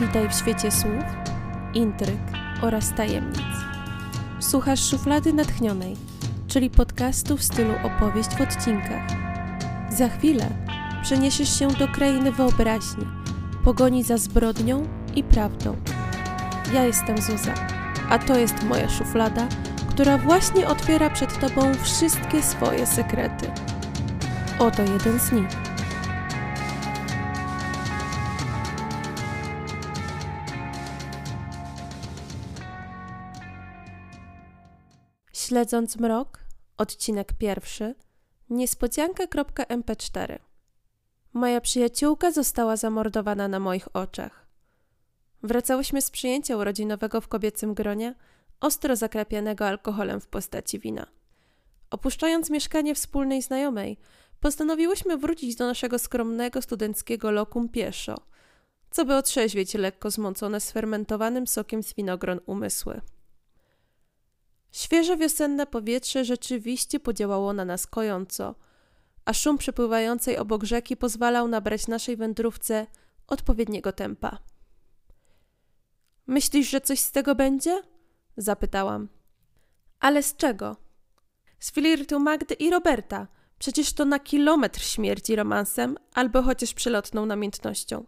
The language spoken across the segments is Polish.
Witaj w świecie słów, intryg oraz tajemnic. Słuchasz szuflady natchnionej, czyli podcastu w stylu opowieść w odcinkach. Za chwilę przeniesiesz się do krainy wyobraźni, pogoni za zbrodnią i prawdą. Ja jestem Zuza, a to jest moja szuflada, która właśnie otwiera przed Tobą wszystkie swoje sekrety. Oto jeden z nich. Śledząc mrok, odcinek pierwszy, niespodzianka.mp4. Moja przyjaciółka została zamordowana na moich oczach. Wracałyśmy z przyjęcia urodzinowego w kobiecym gronie, ostro zakrapianego alkoholem w postaci wina. Opuszczając mieszkanie wspólnej znajomej, postanowiłyśmy wrócić do naszego skromnego studenckiego lokum pieszo, co by otrzeźwieć lekko zmącone sfermentowanym sokiem z winogron umysły. Świeże wiosenne powietrze rzeczywiście podziałało na nas kojąco, a szum przepływającej obok rzeki pozwalał nabrać naszej wędrówce odpowiedniego tempa. Myślisz, że coś z tego będzie? Zapytałam. Ale z czego? Z flirtu Magdy i Roberta. Przecież to na kilometr śmierci romansem albo chociaż przelotną namiętnością.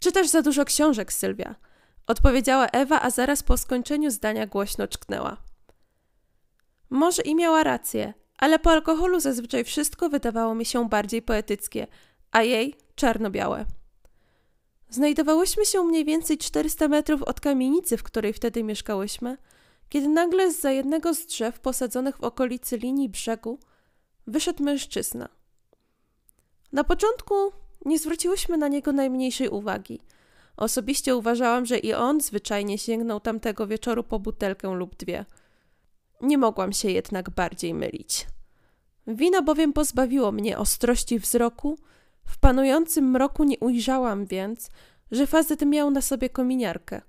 Czytasz za dużo książek, Sylwia. Odpowiedziała Ewa, a zaraz po skończeniu zdania głośno czknęła. Może i miała rację, ale po alkoholu zazwyczaj wszystko wydawało mi się bardziej poetyckie, a jej czarno-białe. Znajdowałyśmy się mniej więcej 400 metrów od kamienicy, w której wtedy mieszkałyśmy, kiedy nagle z za jednego z drzew posadzonych w okolicy linii brzegu wyszedł mężczyzna. Na początku nie zwróciłyśmy na niego najmniejszej uwagi. Osobiście uważałam, że i on zwyczajnie sięgnął tamtego wieczoru po butelkę lub dwie. Nie mogłam się jednak bardziej mylić. Wino bowiem pozbawiło mnie ostrości wzroku, w panującym mroku nie ujrzałam więc, że facet miał na sobie kominiarkę.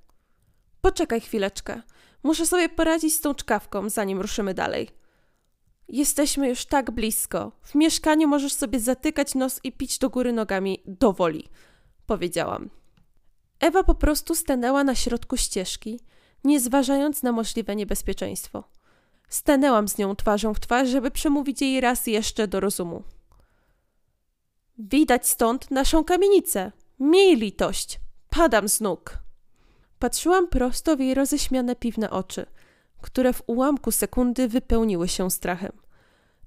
Poczekaj chwileczkę, muszę sobie poradzić z tą czkawką, zanim ruszymy dalej. Jesteśmy już tak blisko. W mieszkaniu możesz sobie zatykać nos i pić do góry nogami do woli, powiedziałam. Ewa po prostu stanęła na środku ścieżki, nie zważając na możliwe niebezpieczeństwo. Stanęłam z nią twarzą w twarz, żeby przemówić jej raz jeszcze do rozumu. Widać stąd naszą kamienicę. Miej litość. Padam z nóg. Patrzyłam prosto w jej roześmiane piwne oczy, które w ułamku sekundy wypełniły się strachem.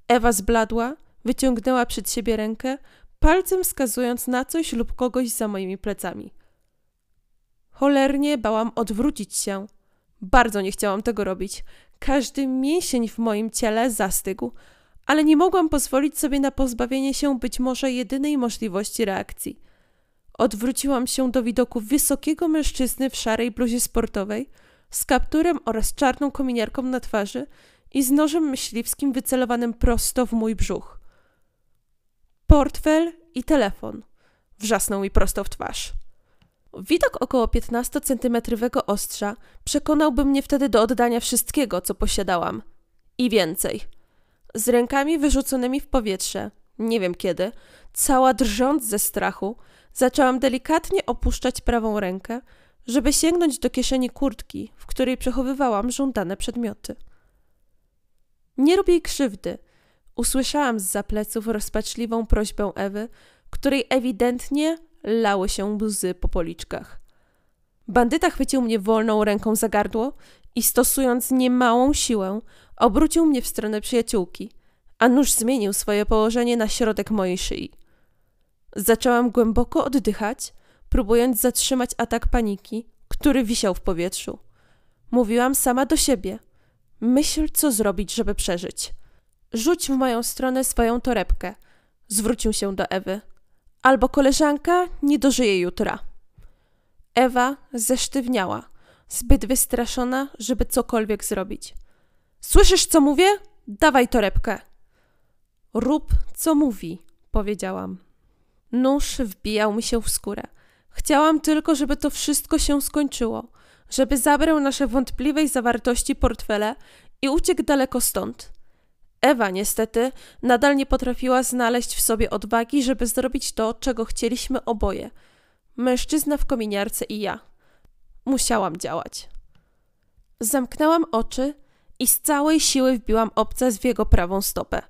Ewa zbladła, wyciągnęła przed siebie rękę, palcem wskazując na coś lub kogoś za moimi plecami. Cholernie bałam odwrócić się. Bardzo nie chciałam tego robić. Każdy mięsień w moim ciele zastygł, ale nie mogłam pozwolić sobie na pozbawienie się być może jedynej możliwości reakcji. Odwróciłam się do widoku wysokiego mężczyzny w szarej bluzie sportowej, z kapturem oraz czarną kominiarką na twarzy i z nożem myśliwskim wycelowanym prosto w mój brzuch. Portfel i telefon. Wrzasnął mi prosto w twarz. Widok około 15-centymetrowego ostrza przekonałby mnie wtedy do oddania wszystkiego, co posiadałam. I więcej. Z rękami wyrzuconymi w powietrze, nie wiem kiedy, cała drżąc ze strachu, zaczęłam delikatnie opuszczać prawą rękę, żeby sięgnąć do kieszeni kurtki, w której przechowywałam żądane przedmioty. Nie rób jej krzywdy. Usłyszałam z zapleców rozpaczliwą prośbę Ewy, której ewidentnie lały się łzy po policzkach. Bandyta chwycił mnie wolną ręką za gardło i stosując niemałą siłę, obrócił mnie w stronę przyjaciółki, a nóż zmienił swoje położenie na środek mojej szyi. Zaczęłam głęboko oddychać, próbując zatrzymać atak paniki, który wisiał w powietrzu. Mówiłam sama do siebie. Myśl, co zrobić, żeby przeżyć. Rzuć w moją stronę swoją torebkę. Zwrócił się do Ewy albo koleżanka nie dożyje jutra. Ewa zesztywniała, zbyt wystraszona, żeby cokolwiek zrobić. Słyszysz, co mówię? Dawaj torebkę. Rób, co mówi, powiedziałam. Nóż wbijał mi się w skórę. Chciałam tylko, żeby to wszystko się skończyło, żeby zabrał nasze wątpliwej zawartości portfele i uciekł daleko stąd. Ewa niestety nadal nie potrafiła znaleźć w sobie odwagi, żeby zrobić to, czego chcieliśmy oboje. Mężczyzna w kominiarce i ja. Musiałam działać. Zamknęłam oczy i z całej siły wbiłam obcas w jego prawą stopę.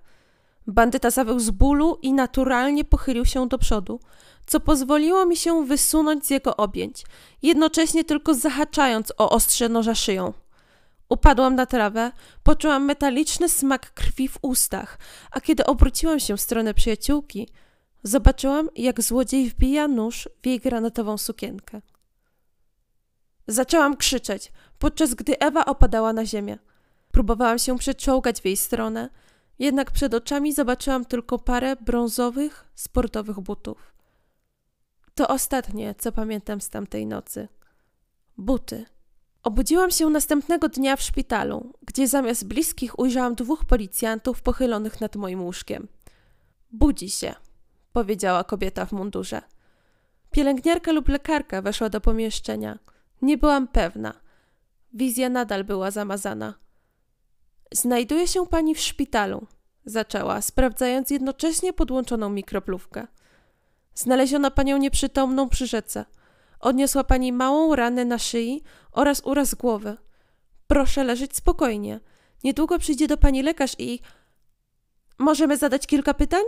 Bandyta zawył z bólu i naturalnie pochylił się do przodu, co pozwoliło mi się wysunąć z jego objęć, jednocześnie tylko zahaczając o ostrze noża szyją. Upadłam na trawę, poczułam metaliczny smak krwi w ustach, a kiedy obróciłam się w stronę przyjaciółki, zobaczyłam, jak złodziej wbija nóż w jej granatową sukienkę. Zaczęłam krzyczeć, podczas gdy Ewa opadała na ziemię. Próbowałam się przeczołgać w jej stronę, jednak przed oczami zobaczyłam tylko parę brązowych, sportowych butów. To ostatnie, co pamiętam z tamtej nocy. Buty. Obudziłam się następnego dnia w szpitalu, gdzie zamiast bliskich ujrzałam dwóch policjantów pochylonych nad moim łóżkiem. Budzi się, powiedziała kobieta w mundurze. Pielęgniarka lub lekarka weszła do pomieszczenia. Nie byłam pewna. Wizja nadal była zamazana. Znajduje się pani w szpitalu, zaczęła, sprawdzając jednocześnie podłączoną mikroplówkę. Znaleziono panią nieprzytomną przy rzece. Odniosła pani małą ranę na szyi oraz uraz głowy. Proszę leżeć spokojnie. Niedługo przyjdzie do pani lekarz i. Możemy zadać kilka pytań?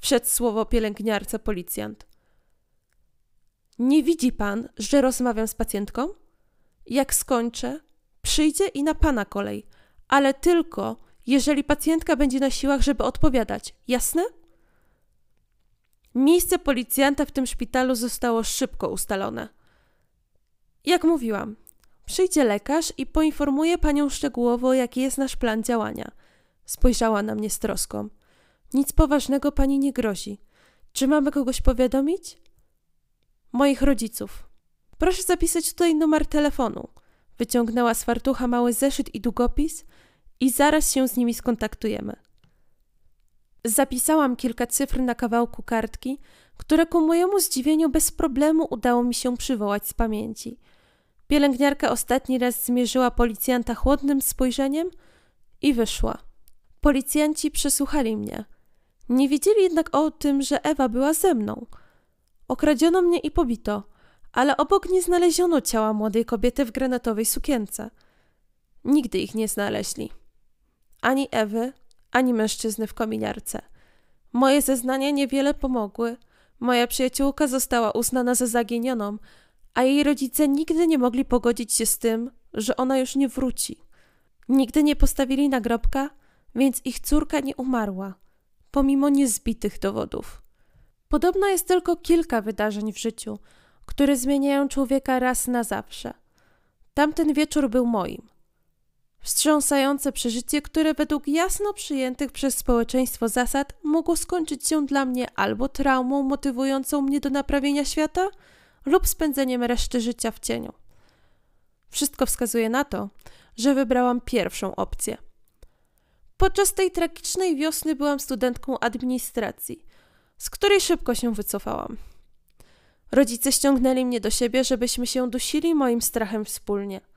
Wszedł słowo pielęgniarce policjant. Nie widzi pan, że rozmawiam z pacjentką? Jak skończę, przyjdzie i na pana kolej, ale tylko jeżeli pacjentka będzie na siłach, żeby odpowiadać. Jasne? Miejsce policjanta w tym szpitalu zostało szybko ustalone. Jak mówiłam, przyjdzie lekarz i poinformuje panią szczegółowo, jaki jest nasz plan działania. Spojrzała na mnie z troską. Nic poważnego pani nie grozi. Czy mamy kogoś powiadomić? Moich rodziców. Proszę zapisać tutaj numer telefonu. Wyciągnęła z fartucha mały zeszyt i długopis i zaraz się z nimi skontaktujemy. Zapisałam kilka cyfr na kawałku kartki, które ku mojemu zdziwieniu bez problemu udało mi się przywołać z pamięci. Pielęgniarka ostatni raz zmierzyła policjanta chłodnym spojrzeniem i wyszła. Policjanci przesłuchali mnie. Nie wiedzieli jednak o tym, że Ewa była ze mną. Okradziono mnie i pobito, ale obok nie znaleziono ciała młodej kobiety w granatowej sukience. Nigdy ich nie znaleźli. Ani Ewy, ani mężczyzny w kominiarce. Moje zeznania niewiele pomogły. Moja przyjaciółka została uznana za zaginioną, a jej rodzice nigdy nie mogli pogodzić się z tym, że ona już nie wróci. Nigdy nie postawili nagrobka, więc ich córka nie umarła, pomimo niezbitych dowodów. Podobno jest tylko kilka wydarzeń w życiu, które zmieniają człowieka raz na zawsze. Tamten wieczór był moim. Wstrząsające przeżycie, które według jasno przyjętych przez społeczeństwo zasad mogło skończyć się dla mnie albo traumą motywującą mnie do naprawienia świata, lub spędzeniem reszty życia w cieniu. Wszystko wskazuje na to, że wybrałam pierwszą opcję. Podczas tej tragicznej wiosny byłam studentką administracji, z której szybko się wycofałam. Rodzice ściągnęli mnie do siebie, żebyśmy się dusili moim strachem wspólnie –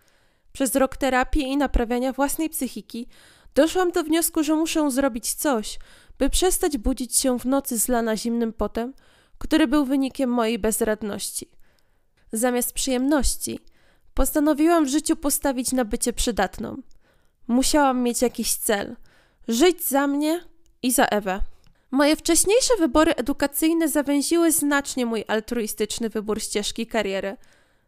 przez rok terapii i naprawiania własnej psychiki doszłam do wniosku, że muszę zrobić coś, by przestać budzić się w nocy zlana zimnym potem, który był wynikiem mojej bezradności. Zamiast przyjemności, postanowiłam w życiu postawić na bycie przydatną. Musiałam mieć jakiś cel żyć za mnie i za Ewę. Moje wcześniejsze wybory edukacyjne zawęziły znacznie mój altruistyczny wybór ścieżki kariery.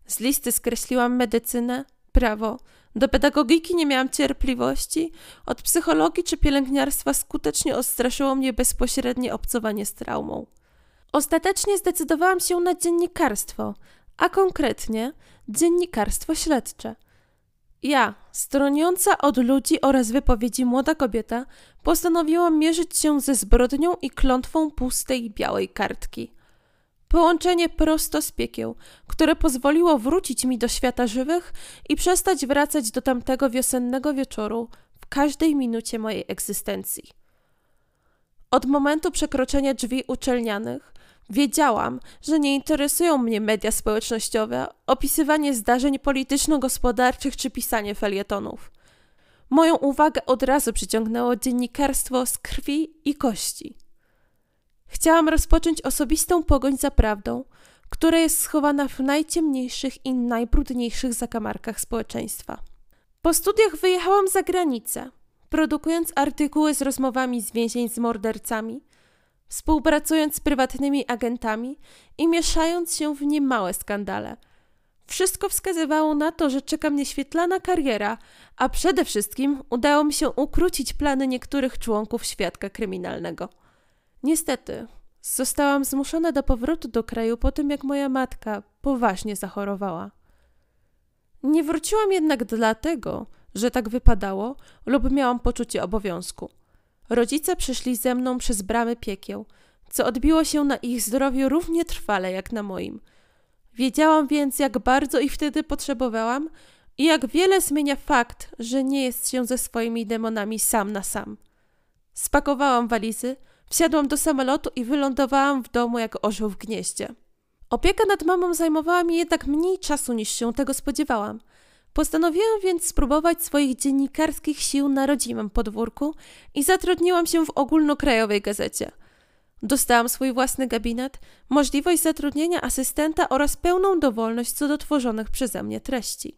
Z listy skreśliłam medycynę, prawo. Do pedagogiki nie miałam cierpliwości, od psychologii czy pielęgniarstwa skutecznie odstraszyło mnie bezpośrednie obcowanie z traumą. Ostatecznie zdecydowałam się na dziennikarstwo, a konkretnie dziennikarstwo śledcze. Ja, stroniąca od ludzi oraz wypowiedzi młoda kobieta, postanowiłam mierzyć się ze zbrodnią i klątwą pustej białej kartki. Połączenie prosto z piekieł, które pozwoliło wrócić mi do świata żywych i przestać wracać do tamtego wiosennego wieczoru w każdej minucie mojej egzystencji. Od momentu przekroczenia drzwi uczelnianych wiedziałam, że nie interesują mnie media społecznościowe, opisywanie zdarzeń polityczno-gospodarczych czy pisanie felietonów. Moją uwagę od razu przyciągnęło dziennikarstwo z krwi i kości. Chciałam rozpocząć osobistą pogoń za prawdą, która jest schowana w najciemniejszych i najbrudniejszych zakamarkach społeczeństwa. Po studiach wyjechałam za granicę, produkując artykuły z rozmowami z więzień z mordercami, współpracując z prywatnymi agentami i mieszając się w niemałe skandale. Wszystko wskazywało na to, że czeka mnie świetlana kariera, a przede wszystkim udało mi się ukrócić plany niektórych członków świadka kryminalnego. Niestety, zostałam zmuszona do powrotu do kraju po tym, jak moja matka poważnie zachorowała. Nie wróciłam jednak dlatego, że tak wypadało lub miałam poczucie obowiązku. Rodzice przyszli ze mną przez bramy piekieł, co odbiło się na ich zdrowiu równie trwale jak na moim. Wiedziałam więc, jak bardzo ich wtedy potrzebowałam i jak wiele zmienia fakt, że nie jest się ze swoimi demonami sam na sam. Spakowałam walizy, wsiadłam do samolotu i wylądowałam w domu jak orzeł w gnieździe. Opieka nad mamą zajmowała mi jednak mniej czasu niż się tego spodziewałam. Postanowiłam więc spróbować swoich dziennikarskich sił na rodzimym podwórku i zatrudniłam się w ogólnokrajowej gazecie. Dostałam swój własny gabinet, możliwość zatrudnienia asystenta oraz pełną dowolność co do tworzonych przeze mnie treści.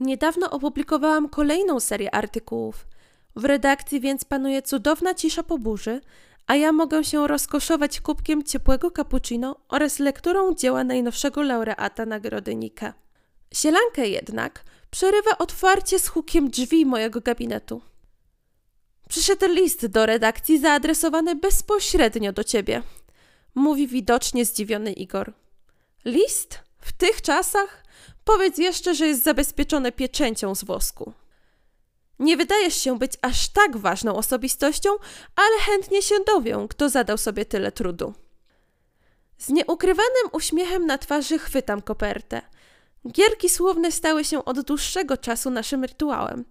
Niedawno opublikowałam kolejną serię artykułów. W redakcji więc panuje cudowna cisza po burzy, a ja mogę się rozkoszować kubkiem ciepłego cappuccino oraz lekturą dzieła najnowszego laureata nagrody Nika. Sielankę jednak przerywa otwarcie z hukiem drzwi mojego gabinetu. Przyszedł list do redakcji zaadresowany bezpośrednio do ciebie, mówi widocznie zdziwiony Igor. List? W tych czasach? Powiedz jeszcze, że jest zabezpieczony pieczęcią z wosku. Nie wydajesz się być aż tak ważną osobistością, ale chętnie się dowiem, kto zadał sobie tyle trudu. Z nieukrywanym uśmiechem na twarzy chwytam kopertę. Gierki słowne stały się od dłuższego czasu naszym rytuałem.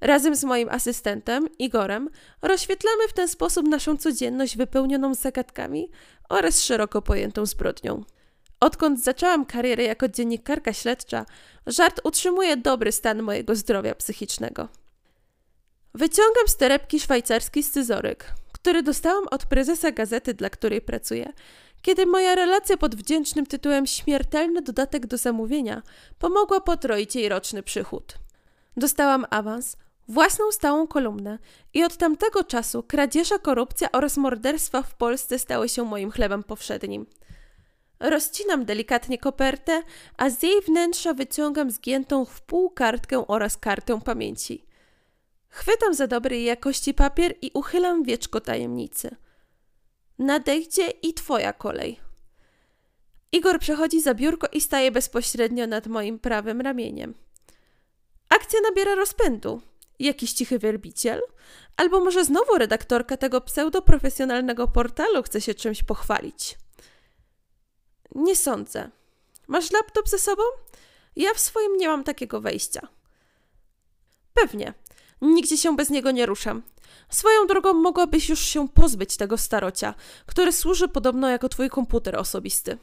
Razem z moim asystentem, Igorem, rozświetlamy w ten sposób naszą codzienność wypełnioną zagadkami oraz szeroko pojętą zbrodnią. Odkąd zaczęłam karierę jako dziennikarka śledcza, żart utrzymuje dobry stan mojego zdrowia psychicznego. Wyciągam z torebki szwajcarski scyzoryk, który dostałam od prezesa gazety, dla której pracuję, kiedy moja relacja pod wdzięcznym tytułem Śmiertelny dodatek do zamówienia pomogła potroić jej roczny przychód. Dostałam awans, własną stałą kolumnę i od tamtego czasu kradzieża, korupcja oraz morderstwa w Polsce stały się moim chlebem powszednim. Rozcinam delikatnie kopertę, a z jej wnętrza wyciągam zgiętą w pół kartkę oraz kartę pamięci. Chwytam za dobrej jakości papier i uchylam wieczko tajemnicy. Nadejdzie i twoja kolej. Igor przechodzi za biurko i staje bezpośrednio nad moim prawym ramieniem. Akcja nabiera rozpędu. Jakiś cichy wielbiciel? Albo może znowu redaktorka tego pseudoprofesjonalnego portalu chce się czymś pochwalić? Nie sądzę. Masz laptop ze sobą? Ja w swoim nie mam takiego wejścia. Pewnie. Nigdzie się bez niego nie ruszam. Swoją drogą mogłabyś już się pozbyć tego starocia, który służy podobno jako twój komputer osobisty.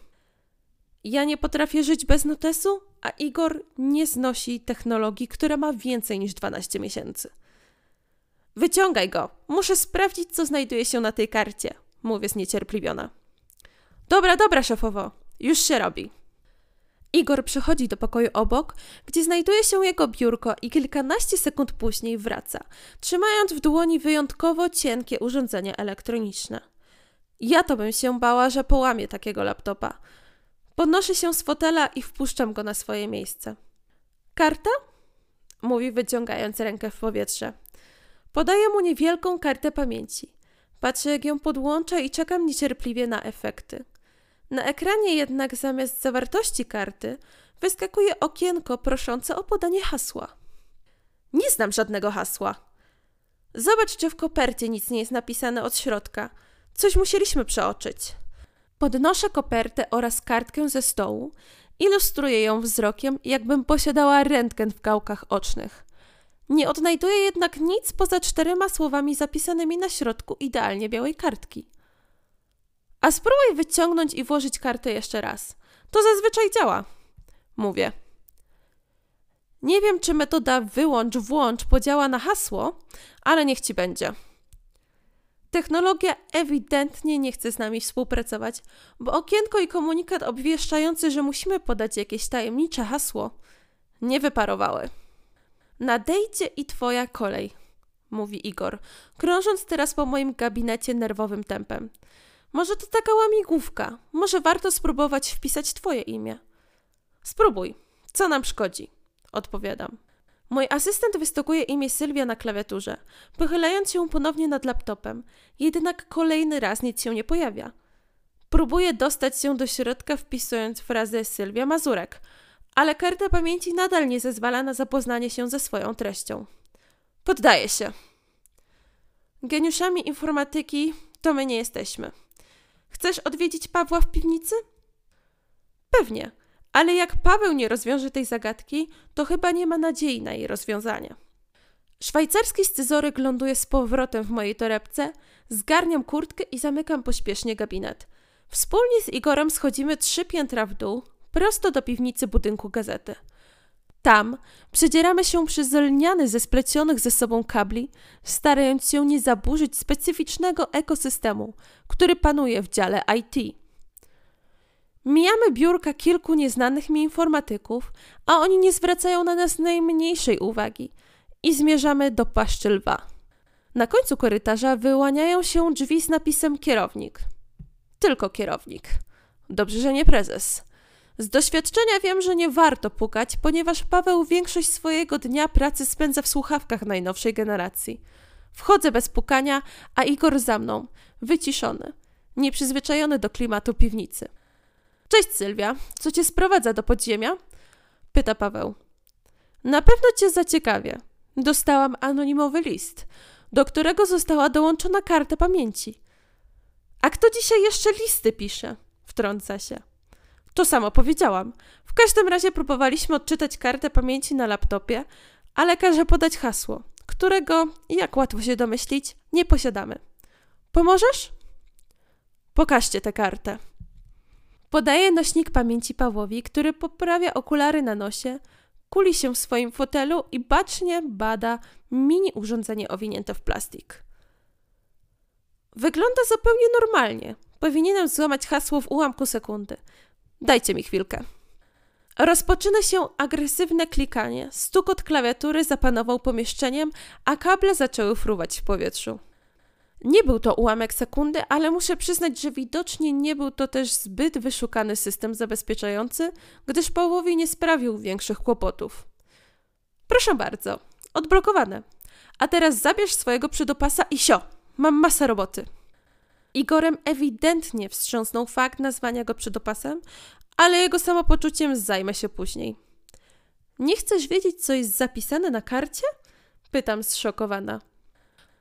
Ja nie potrafię żyć bez notesu, a Igor nie znosi technologii, która ma więcej niż 12 miesięcy. Wyciągaj go. Muszę sprawdzić, co znajduje się na tej karcie, mówię zniecierpliwiona. Dobra, dobra, szefowo. Już się robi. Igor przychodzi do pokoju obok, gdzie znajduje się jego biurko i kilkanaście sekund później wraca, trzymając w dłoni wyjątkowo cienkie urządzenie elektroniczne. Ja to bym się bała, że połamie takiego laptopa. Podnoszę się z fotela i wpuszczam go na swoje miejsce. Karta? Mówi wyciągając rękę w powietrze. Podaję mu niewielką kartę pamięci. Patrzę, jak ją podłącza i czekam niecierpliwie na efekty. Na ekranie jednak zamiast zawartości karty wyskakuje okienko proszące o podanie hasła. Nie znam żadnego hasła. Zobacz, czy w kopercie nic nie jest napisane od środka. Coś musieliśmy przeoczyć. Podnoszę kopertę oraz kartkę ze stołu, ilustruję ją wzrokiem, jakbym posiadała rentgen w gałkach ocznych. Nie odnajduję jednak nic poza czterema słowami zapisanymi na środku idealnie białej kartki. A spróbuj wyciągnąć i włożyć kartę jeszcze raz. To zazwyczaj działa. Mówię. Nie wiem, czy metoda wyłącz, włącz podziała na hasło, ale niech ci będzie. Technologia ewidentnie nie chce z nami współpracować, bo okienko i komunikat obwieszczający, że musimy podać jakieś tajemnicze hasło, nie wyparowały. Nadejdzie i twoja kolej, mówi Igor, krążąc teraz po moim gabinecie nerwowym tempem. Może to taka łamigłówka, może warto spróbować wpisać twoje imię. Spróbuj, co nam szkodzi? Odpowiadam. Mój asystent wystokuje imię Sylwia na klawiaturze, pochylając się ponownie nad laptopem, jednak kolejny raz nic się nie pojawia. Próbuję dostać się do środka wpisując frazę Sylwia Mazurek, ale karta pamięci nadal nie zezwala na zapoznanie się ze swoją treścią. Poddaję się. Geniuszami informatyki to my nie jesteśmy. Chcesz odwiedzić Pawła w piwnicy? Pewnie, ale jak Paweł nie rozwiąże tej zagadki, to chyba nie ma nadziei na jej rozwiązanie. Szwajcarski scyzoryk ląduje z powrotem w mojej torebce, zgarniam kurtkę i zamykam pośpiesznie gabinet. Wspólnie z Igorem schodzimy trzy piętra w dół, prosto do piwnicy budynku gazety. Tam przedzieramy się przez lniany ze splecionych ze sobą kabli, starając się nie zaburzyć specyficznego ekosystemu, który panuje w dziale IT. Mijamy biurka kilku nieznanych mi informatyków, a oni nie zwracają na nas najmniejszej uwagi i zmierzamy do paszczy lwa. Na końcu korytarza wyłaniają się drzwi z napisem kierownik. Tylko kierownik. Dobrze, że nie prezes. Z doświadczenia wiem, że nie warto pukać, ponieważ Paweł większość swojego dnia pracy spędza w słuchawkach najnowszej generacji. Wchodzę bez pukania, a Igor za mną, wyciszony, nieprzyzwyczajony do klimatu piwnicy. Cześć Sylwia, co cię sprowadza do podziemia? Pyta Paweł. Na pewno cię zaciekawię. Dostałam anonimowy list, do którego została dołączona karta pamięci. A kto dzisiaj jeszcze listy pisze? Wtrąca się. To samo powiedziałam. W każdym razie próbowaliśmy odczytać kartę pamięci na laptopie, ale każe podać hasło, którego, jak łatwo się domyślić, nie posiadamy. Pomożesz? Pokażcie tę kartę. Podaje nośnik pamięci Pawłowi, który poprawia okulary na nosie, kuli się w swoim fotelu i bacznie bada mini urządzenie owinięte w plastik. Wygląda zupełnie normalnie. Powinienem złamać hasło w ułamku sekundy. Dajcie mi chwilkę. Rozpoczyna się agresywne klikanie. Stukot klawiatury zapanował pomieszczeniem, a kable zaczęły fruwać w powietrzu. Nie był to ułamek sekundy, ale muszę przyznać, że widocznie nie był to też zbyt wyszukany system zabezpieczający, gdyż Pawłowi nie sprawił większych kłopotów. Proszę bardzo, odblokowane. A teraz zabierz swojego przydopasa i sio, mam masę roboty. Igorem ewidentnie wstrząsnął fakt nazwania go przydopasem, ale jego samopoczuciem zajmę się później. Nie chcesz wiedzieć, co jest zapisane na karcie? Pytam zszokowana.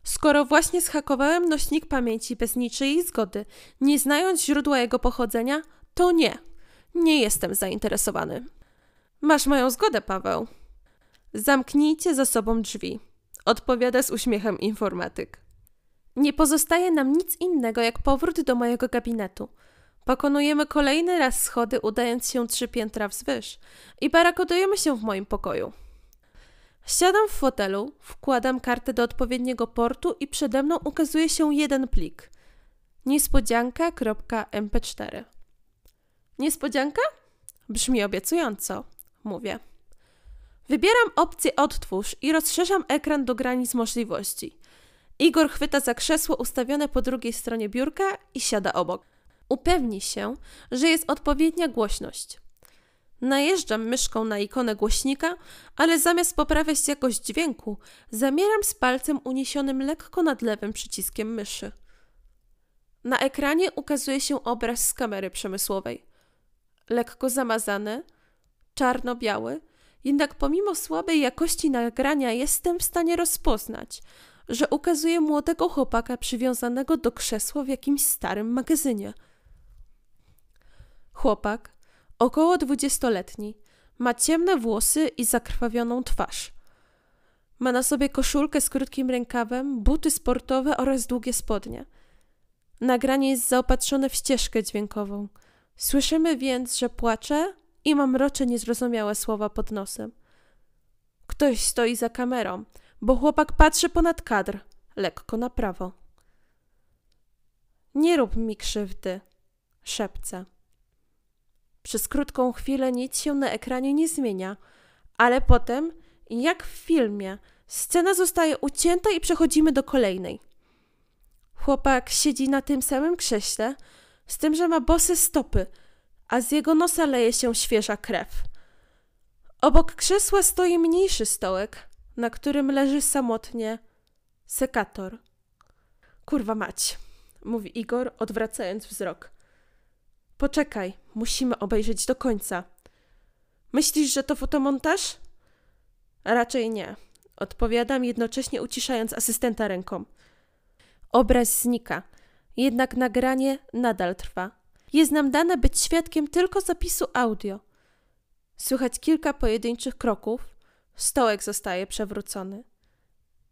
Skoro właśnie schakowałem nośnik pamięci bez niczyjej zgody, nie znając źródła jego pochodzenia, to nie. Nie jestem zainteresowany. Masz moją zgodę, Paweł. Zamknijcie za sobą drzwi. Odpowiada z uśmiechem informatyk. Nie pozostaje nam nic innego jak powrót do mojego gabinetu. Pokonujemy kolejny raz schody, udając się trzy piętra wzwyż i barakodujemy się w moim pokoju. Siadam w fotelu, wkładam kartę do odpowiedniego portu i przede mną ukazuje się jeden plik. Niespodzianka.mp4 Niespodzianka? Brzmi obiecująco, mówię. Wybieram opcję odtwórz i rozszerzam ekran do granic możliwości. Igor chwyta za krzesło ustawione po drugiej stronie biurka i siada obok. Upewni się, że jest odpowiednia głośność. Najeżdżam myszką na ikonę głośnika, ale zamiast poprawiać jakość dźwięku, zamieram z palcem uniesionym lekko nad lewym przyciskiem myszy. Na ekranie ukazuje się obraz z kamery przemysłowej. Lekko zamazany, czarno-biały, jednak pomimo słabej jakości nagrania jestem w stanie rozpoznać, że ukazuje młodego chłopaka przywiązanego do krzesła w jakimś starym magazynie. Chłopak, około dwudziestoletni, ma ciemne włosy i zakrwawioną twarz. Ma na sobie koszulkę z krótkim rękawem, buty sportowe oraz długie spodnie. Nagranie jest zaopatrzone w ścieżkę dźwiękową. Słyszymy więc, że płacze i ma mrocze niezrozumiałe słowa pod nosem. Ktoś stoi za kamerą, bo chłopak patrzy ponad kadr, lekko na prawo. Nie rób mi krzywdy, szepce. Przez krótką chwilę nic się na ekranie nie zmienia, ale potem, jak w filmie, scena zostaje ucięta i przechodzimy do kolejnej. Chłopak siedzi na tym samym krześle, z tym, że ma bose stopy, a z jego nosa leje się świeża krew. Obok krzesła stoi mniejszy stołek, na którym leży samotnie sekator. Kurwa mać, mówi Igor, odwracając wzrok. Poczekaj, musimy obejrzeć do końca. Myślisz, że to fotomontaż? Raczej nie. Odpowiadam, jednocześnie uciszając asystenta ręką. Obraz znika, jednak nagranie nadal trwa. Jest nam dane być świadkiem tylko zapisu audio. Słychać kilka pojedynczych kroków. Stołek zostaje przewrócony.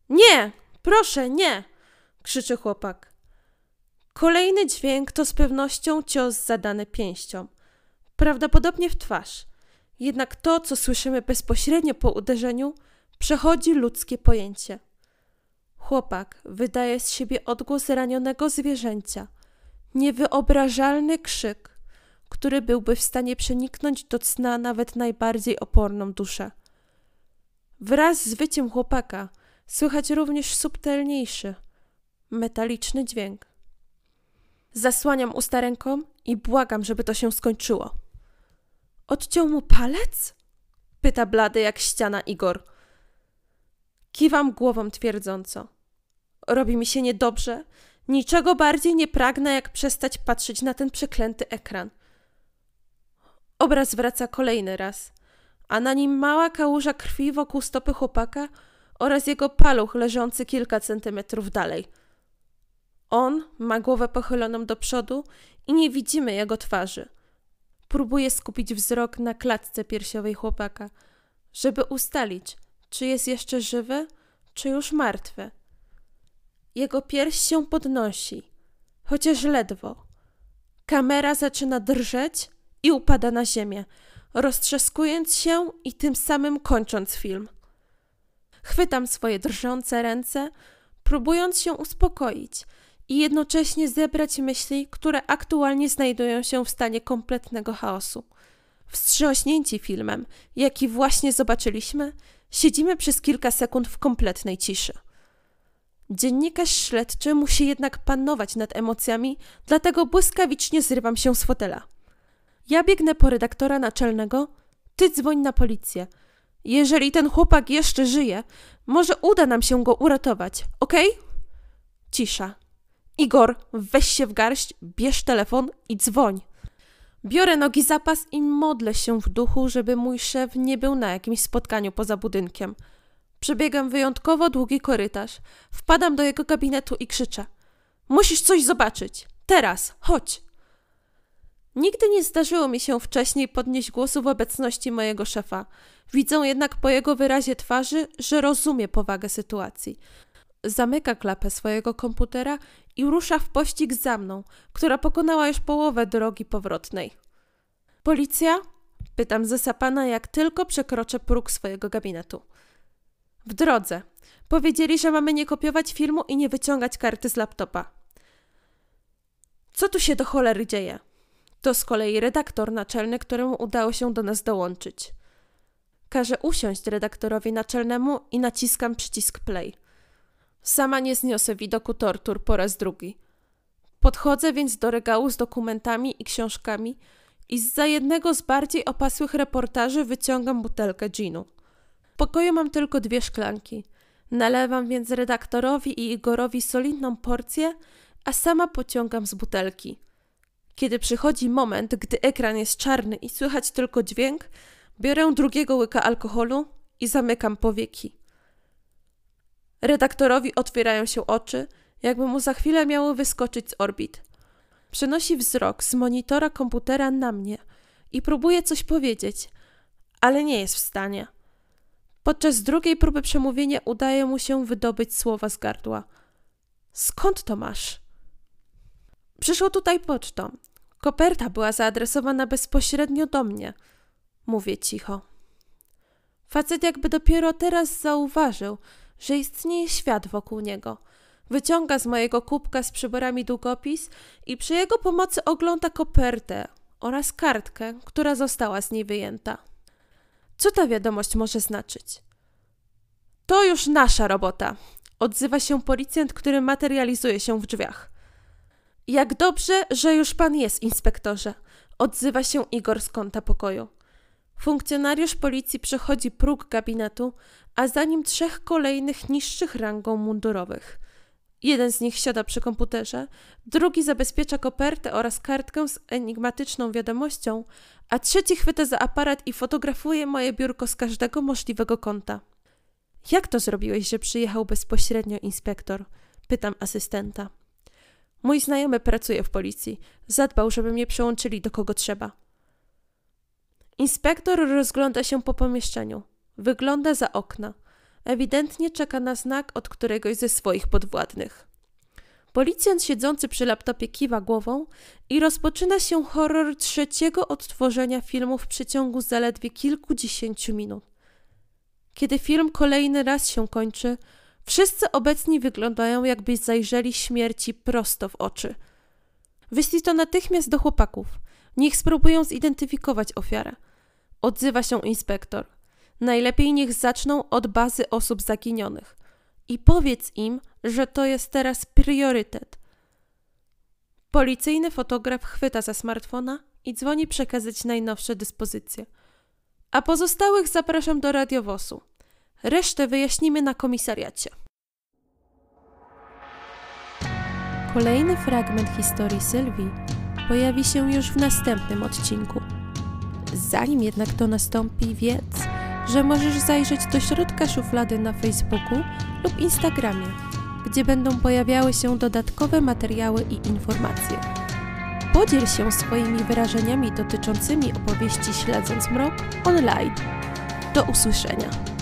Nie! Proszę, nie! krzyczy chłopak. Kolejny dźwięk to z pewnością cios zadany pięścią. Prawdopodobnie w twarz. Jednak to, co słyszymy bezpośrednio po uderzeniu, przechodzi ludzkie pojęcie. Chłopak wydaje z siebie odgłos ranionego zwierzęcia. Niewyobrażalny krzyk, który byłby w stanie przeniknąć do cna nawet najbardziej oporną duszę. Wraz z wyciem chłopaka słychać również subtelniejszy, metaliczny dźwięk. Zasłaniam usta ręką i błagam, żeby to się skończyło. Odciął mu palec? Pyta blady jak ściana Igor. Kiwam głową twierdząco. Robi mi się niedobrze. Niczego bardziej nie pragnę, jak przestać patrzeć na ten przeklęty ekran. Obraz wraca kolejny raz, a na nim mała kałuża krwi wokół stopy chłopaka oraz jego paluch leżący kilka centymetrów dalej. On ma głowę pochyloną do przodu i nie widzimy jego twarzy. Próbuję skupić wzrok na klatce piersiowej chłopaka, żeby ustalić, czy jest jeszcze żywy, czy już martwy. Jego pierś się podnosi, chociaż ledwo. Kamera zaczyna drżeć i upada na ziemię, roztrzaskując się i tym samym kończąc film. Chwytam swoje drżące ręce, próbując się uspokoić i jednocześnie zebrać myśli, które aktualnie znajdują się w stanie kompletnego chaosu. Wstrząśnięci filmem, jaki właśnie zobaczyliśmy, siedzimy przez kilka sekund w kompletnej ciszy. Dziennikarz śledczy musi jednak panować nad emocjami, dlatego błyskawicznie zrywam się z fotela. Ja biegnę po redaktora naczelnego, ty dzwoń na policję. Jeżeli ten chłopak jeszcze żyje, może uda nam się go uratować, okej? Okay? Cisza. Igor, weź się w garść, bierz telefon i dzwoń. Biorę nogi zapas i modlę się w duchu, żeby mój szef nie był na jakimś spotkaniu poza budynkiem. Przebiegam wyjątkowo długi korytarz, wpadam do jego gabinetu i krzyczę: Musisz coś zobaczyć! Teraz, chodź! Nigdy nie zdarzyło mi się wcześniej podnieść głosu w obecności mojego szefa. Widzę jednak po jego wyrazie twarzy, że rozumie powagę sytuacji. Zamyka klapę swojego komputera i rusza w pościg za mną, która pokonała już połowę drogi powrotnej. Policja? Pytam zasapana, jak tylko przekroczę próg swojego gabinetu. W drodze. Powiedzieli, że mamy nie kopiować filmu i nie wyciągać karty z laptopa. Co tu się do cholery dzieje? To z kolei redaktor naczelny, któremu udało się do nas dołączyć. Każę usiąść redaktorowi naczelnemu i naciskam przycisk play. Sama nie zniosę widoku tortur po raz drugi. Podchodzę więc do regału z dokumentami i książkami i za jednego z bardziej opasłych reportaży wyciągam butelkę ginu. W pokoju mam tylko dwie szklanki. Nalewam więc redaktorowi i Igorowi solidną porcję, a sama pociągam z butelki. Kiedy przychodzi moment, gdy ekran jest czarny i słychać tylko dźwięk, biorę drugiego łyka alkoholu i zamykam powieki. Redaktorowi otwierają się oczy, jakby mu za chwilę miało wyskoczyć z orbit. Przenosi wzrok z monitora komputera na mnie i próbuje coś powiedzieć, ale nie jest w stanie. Podczas drugiej próby przemówienia udaje mu się wydobyć słowa z gardła. Skąd to masz? Przyszło tutaj pocztą. Koperta była zaadresowana bezpośrednio do mnie. Mówię cicho. Facet jakby dopiero teraz zauważył, że istnieje świat wokół niego. Wyciąga z mojego kubka z przyborami długopis i przy jego pomocy ogląda kopertę oraz kartkę, która została z niej wyjęta. Co ta wiadomość może znaczyć? To już nasza robota, odzywa się policjant, który materializuje się w drzwiach. Jak dobrze, że już pan jest, inspektorze, odzywa się Igor z kąta pokoju. Funkcjonariusz policji przechodzi próg gabinetu, a za nim trzech kolejnych niższych rangą mundurowych. Jeden z nich siada przy komputerze, drugi zabezpiecza kopertę oraz kartkę z enigmatyczną wiadomością, a trzeci chwyta za aparat i fotografuje moje biurko z każdego możliwego kąta. Jak to zrobiłeś, że przyjechał bezpośrednio inspektor? Pytam asystenta. Mój znajomy pracuje w policji. Zadbał, żeby mnie przełączyli do kogo trzeba. Inspektor rozgląda się po pomieszczeniu. Wygląda za okna. Ewidentnie czeka na znak od któregoś ze swoich podwładnych. Policjant siedzący przy laptopie kiwa głową i rozpoczyna się horror trzeciego odtworzenia filmu w przeciągu zaledwie kilkudziesięciu minut. Kiedy film kolejny raz się kończy, wszyscy obecni wyglądają, jakby zajrzeli śmierci prosto w oczy. Wyślij to natychmiast do chłopaków. Niech spróbują zidentyfikować ofiarę. Odzywa się inspektor. Najlepiej niech zaczną od bazy osób zaginionych. I powiedz im, że to jest teraz priorytet. Policyjny fotograf chwyta za smartfona i dzwoni przekazać najnowsze dyspozycje. A pozostałych zapraszam do radiowosu. Resztę wyjaśnimy na komisariacie. Kolejny fragment historii Sylwii pojawi się już w następnym odcinku. Zanim jednak to nastąpi, wiedz, że możesz zajrzeć do środka szuflady na Facebooku lub Instagramie, gdzie będą pojawiały się dodatkowe materiały i informacje. Podziel się swoimi wyrażeniami dotyczącymi opowieści Śledząc Mrok online. Do usłyszenia.